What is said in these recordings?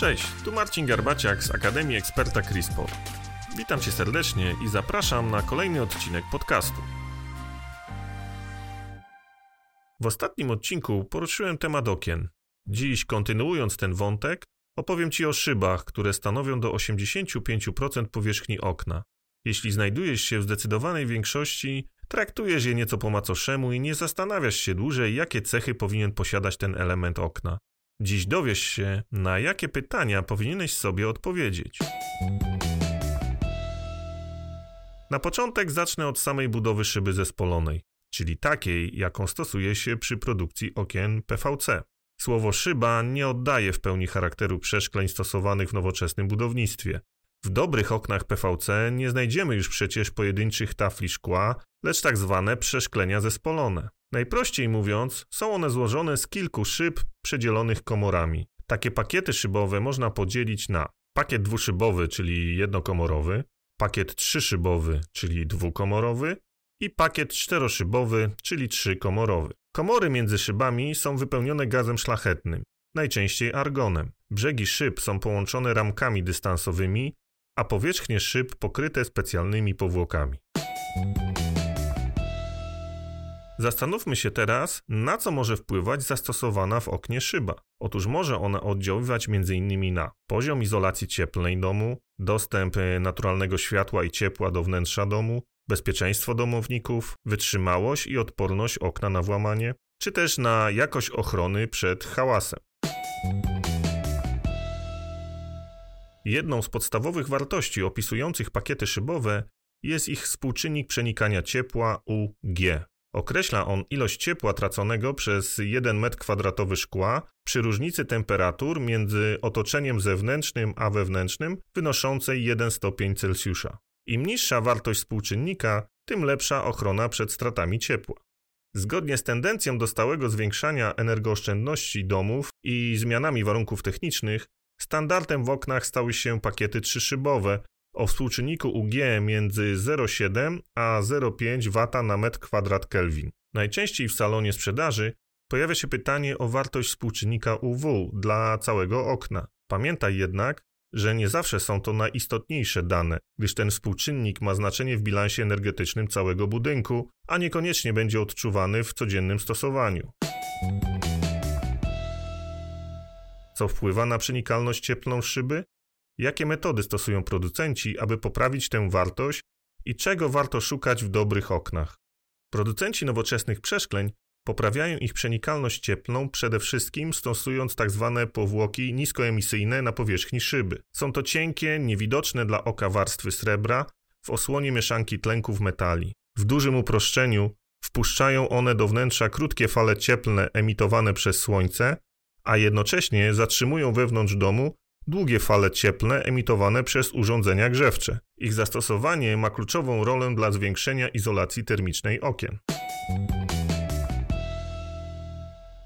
Cześć, tu Marcin Garbaciak z Akademii Eksperta CRISPR. Witam Cię serdecznie i zapraszam na kolejny odcinek podcastu. W ostatnim odcinku poruszyłem temat okien. Dziś, kontynuując ten wątek, opowiem Ci o szybach, które stanowią do 85% powierzchni okna. Jeśli znajdujesz się w zdecydowanej większości, traktujesz je nieco po macoszemu i nie zastanawiasz się dłużej, jakie cechy powinien posiadać ten element okna. Dziś dowiesz się, na jakie pytania powinieneś sobie odpowiedzieć. Na początek zacznę od samej budowy szyby zespolonej, czyli takiej, jaką stosuje się przy produkcji okien PVC. Słowo szyba nie oddaje w pełni charakteru przeszkleń stosowanych w nowoczesnym budownictwie. W dobrych oknach PVC nie znajdziemy już przecież pojedynczych tafli szkła, lecz tak zwane przeszklenia zespolone. Najprościej mówiąc, są one złożone z kilku szyb przedzielonych komorami. Takie pakiety szybowe można podzielić na pakiet dwuszybowy, czyli jednokomorowy, pakiet trzyszybowy, czyli dwukomorowy i pakiet czteroszybowy, czyli trzykomorowy. Komory między szybami są wypełnione gazem szlachetnym, najczęściej argonem. Brzegi szyb są połączone ramkami dystansowymi, a powierzchnie szyb pokryte specjalnymi powłokami. Zastanówmy się teraz, na co może wpływać zastosowana w oknie szyba. Otóż może ona oddziaływać m.in. na poziom izolacji cieplnej domu, dostęp e, naturalnego światła i ciepła do wnętrza domu, bezpieczeństwo domowników, wytrzymałość i odporność okna na włamanie, czy też na jakość ochrony przed hałasem. Jedną z podstawowych wartości opisujących pakiety szybowe jest ich współczynnik przenikania ciepła UG. Określa on ilość ciepła traconego przez 1 m2 szkła przy różnicy temperatur między otoczeniem zewnętrznym a wewnętrznym wynoszącej 1 stopień Celsjusza. Im niższa wartość współczynnika, tym lepsza ochrona przed stratami ciepła. Zgodnie z tendencją do stałego zwiększania energooszczędności domów i zmianami warunków technicznych, standardem w oknach stały się pakiety trzyszybowe, o współczynniku UG między 0,7 a 0,5 W na metr kwadrat Kelvin. Najczęściej w salonie sprzedaży pojawia się pytanie o wartość współczynnika UW dla całego okna. Pamiętaj jednak, że nie zawsze są to najistotniejsze dane, gdyż ten współczynnik ma znaczenie w bilansie energetycznym całego budynku, a niekoniecznie będzie odczuwany w codziennym stosowaniu. Co wpływa na przenikalność cieplną szyby? Jakie metody stosują producenci, aby poprawić tę wartość i czego warto szukać w dobrych oknach? Producenci nowoczesnych przeszkleń poprawiają ich przenikalność cieplną przede wszystkim stosując tzw. Tak powłoki niskoemisyjne na powierzchni szyby. Są to cienkie, niewidoczne dla oka warstwy srebra w osłonie mieszanki tlenków metali. W dużym uproszczeniu wpuszczają one do wnętrza krótkie fale cieplne emitowane przez słońce, a jednocześnie zatrzymują wewnątrz domu długie fale cieplne emitowane przez urządzenia grzewcze. Ich zastosowanie ma kluczową rolę dla zwiększenia izolacji termicznej okien.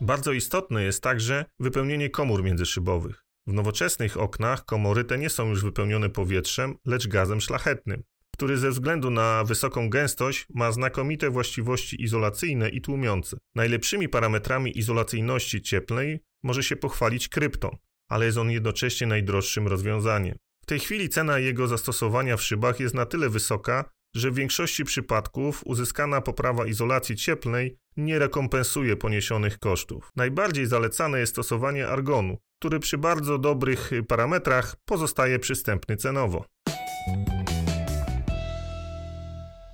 Bardzo istotne jest także wypełnienie komór międzyszybowych. W nowoczesnych oknach komory te nie są już wypełnione powietrzem, lecz gazem szlachetnym, który ze względu na wysoką gęstość ma znakomite właściwości izolacyjne i tłumiące. Najlepszymi parametrami izolacyjności cieplnej może się pochwalić krypton, ale jest on jednocześnie najdroższym rozwiązaniem. W tej chwili cena jego zastosowania w szybach jest na tyle wysoka, że w większości przypadków uzyskana poprawa izolacji cieplnej nie rekompensuje poniesionych kosztów. Najbardziej zalecane jest stosowanie argonu, który przy bardzo dobrych parametrach pozostaje przystępny cenowo.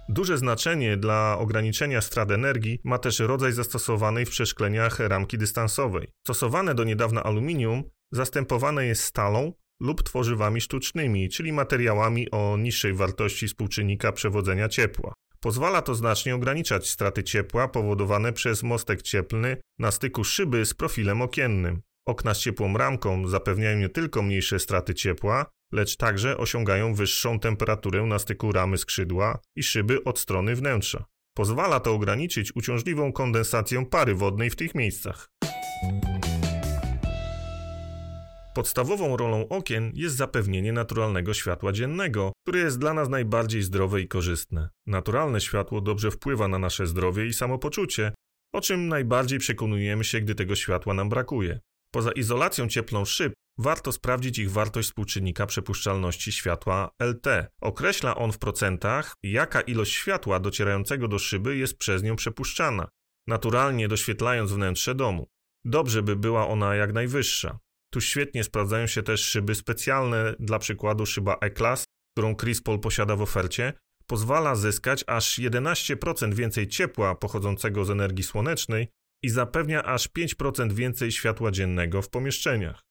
Duże znaczenie dla ograniczenia strat energii ma też rodzaj zastosowanej w przeszkleniach ramki dystansowej. Stosowane do niedawna aluminium zastępowane jest stalą lub tworzywami sztucznymi, czyli materiałami o niższej wartości współczynnika przewodzenia ciepła. Pozwala to znacznie ograniczać straty ciepła powodowane przez mostek cieplny na styku szyby z profilem okiennym. Okna z ciepłą ramką zapewniają nie tylko mniejsze straty ciepła, lecz także osiągają wyższą temperaturę na styku ramy skrzydła i szyby od strony wnętrza. Pozwala to ograniczyć uciążliwą kondensację pary wodnej w tych miejscach. Podstawową rolą okien jest zapewnienie naturalnego światła dziennego, które jest dla nas najbardziej zdrowe i korzystne. Naturalne światło dobrze wpływa na nasze zdrowie i samopoczucie, o czym najbardziej przekonujemy się, gdy tego światła nam brakuje. Poza izolacją cieplną szyb, warto sprawdzić ich wartość współczynnika przepuszczalności światła LT. Określa on w procentach, jaka ilość światła docierającego do szyby jest przez nią przepuszczana, naturalnie doświetlając wnętrze domu. Dobrze by była ona jak najwyższa. Tu świetnie sprawdzają się też szyby specjalne, dla przykładu szyba E-Class, którą Crispol posiada w ofercie, pozwala zyskać aż 11% więcej ciepła pochodzącego z energii słonecznej i zapewnia aż 5% więcej światła dziennego w pomieszczeniach.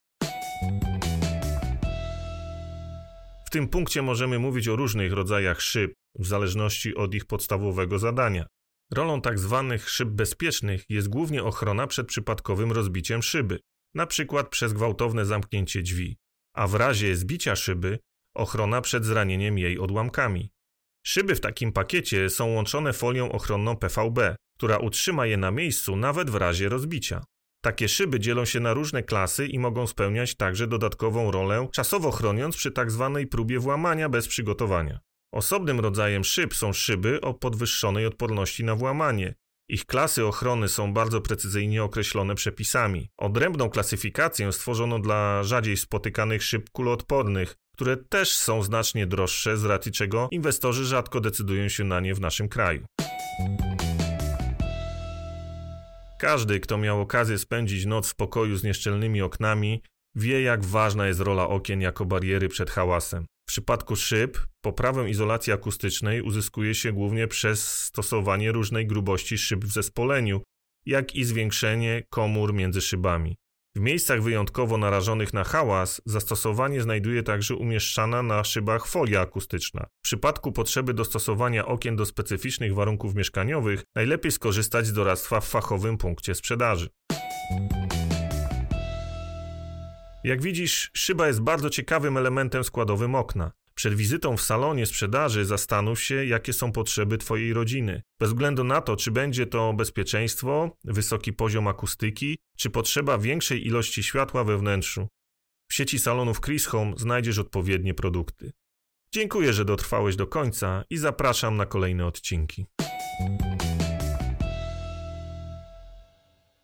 W tym punkcie możemy mówić o różnych rodzajach szyb, w zależności od ich podstawowego zadania. Rolą tzw. Tak szyb bezpiecznych jest głównie ochrona przed przypadkowym rozbiciem szyby, np. przez gwałtowne zamknięcie drzwi, a w razie zbicia szyby ochrona przed zranieniem jej odłamkami. Szyby w takim pakiecie są łączone folią ochronną PVB, która utrzyma je na miejscu nawet w razie rozbicia. Takie szyby dzielą się na różne klasy i mogą spełniać także dodatkową rolę, czasowo chroniąc przy tzw. Tak próbie włamania bez przygotowania. Osobnym rodzajem szyb są szyby o podwyższonej odporności na włamanie. Ich klasy ochrony są bardzo precyzyjnie określone przepisami. Odrębną klasyfikację stworzono dla rzadziej spotykanych szyb kuloodpornych, które też są znacznie droższe, z racji czego inwestorzy rzadko decydują się na nie w naszym kraju. Każdy, kto miał okazję spędzić noc w pokoju z nieszczelnymi oknami, wie, jak ważna jest rola okien jako bariery przed hałasem. W przypadku szyb poprawę izolacji akustycznej uzyskuje się głównie przez stosowanie różnej grubości szyb w zespoleniu, jak i zwiększenie komór między szybami. W miejscach wyjątkowo narażonych na hałas zastosowanie znajduje także umieszczana na szybach folia akustyczna. W przypadku potrzeby dostosowania okien do specyficznych warunków mieszkaniowych najlepiej skorzystać z doradztwa w fachowym punkcie sprzedaży. Jak widzisz, szyba jest bardzo ciekawym elementem składowym okna. Przed wizytą w salonie sprzedaży zastanów się, jakie są potrzeby Twojej rodziny. Bez względu na to, czy będzie to bezpieczeństwo, wysoki poziom akustyki, czy potrzeba większej ilości światła we wnętrzu. W sieci salonów Chris Home znajdziesz odpowiednie produkty. Dziękuję, że dotrwałeś do końca i zapraszam na kolejne odcinki.